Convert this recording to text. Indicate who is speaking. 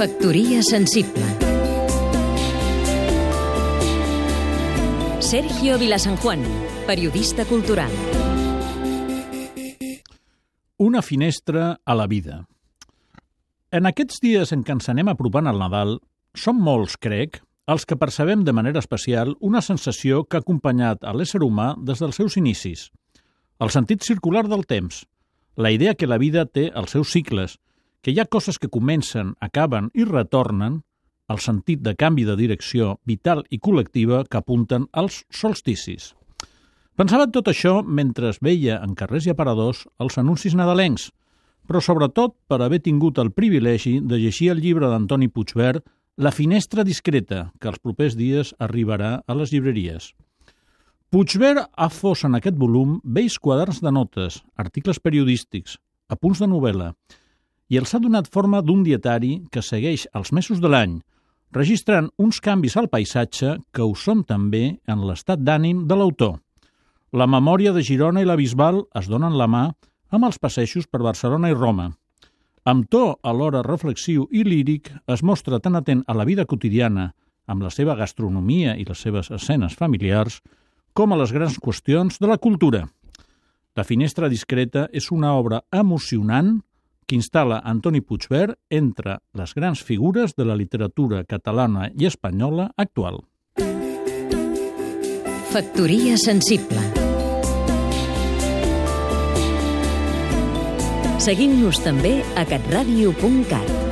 Speaker 1: Factoria sensible. Sergio Vilasanjuan, periodista cultural.
Speaker 2: Una finestra a la vida. En aquests dies en què ens anem apropant al Nadal, som molts, crec, els que percebem de manera especial una sensació que ha acompanyat a l'ésser humà des dels seus inicis. El sentit circular del temps, la idea que la vida té els seus cicles que hi ha coses que comencen, acaben i retornen al sentit de canvi de direcció vital i col·lectiva que apunten als solsticis. Pensava tot això mentre veia en carrers i aparadors els anuncis nadalencs, però sobretot per haver tingut el privilegi de llegir el llibre d'Antoni Puigverd La finestra discreta, que els propers dies arribarà a les llibreries. Puigverd ha fos en aquest volum vells quaderns de notes, articles periodístics, apunts de novel·la, i els ha donat forma d'un dietari que segueix els mesos de l'any, registrant uns canvis al paisatge que ho són també en l'estat d'ànim de l'autor. La memòria de Girona i la Bisbal es donen la mà amb els passejos per Barcelona i Roma. Amb to alhora reflexiu i líric, es mostra tan atent a la vida quotidiana, amb la seva gastronomia i les seves escenes familiars, com a les grans qüestions de la cultura. La finestra discreta és una obra emocionant que instal·la Antoni Puigverd entre les grans figures de la literatura catalana i espanyola actual.
Speaker 1: Factoria sensible Seguim-nos també a catradio.cat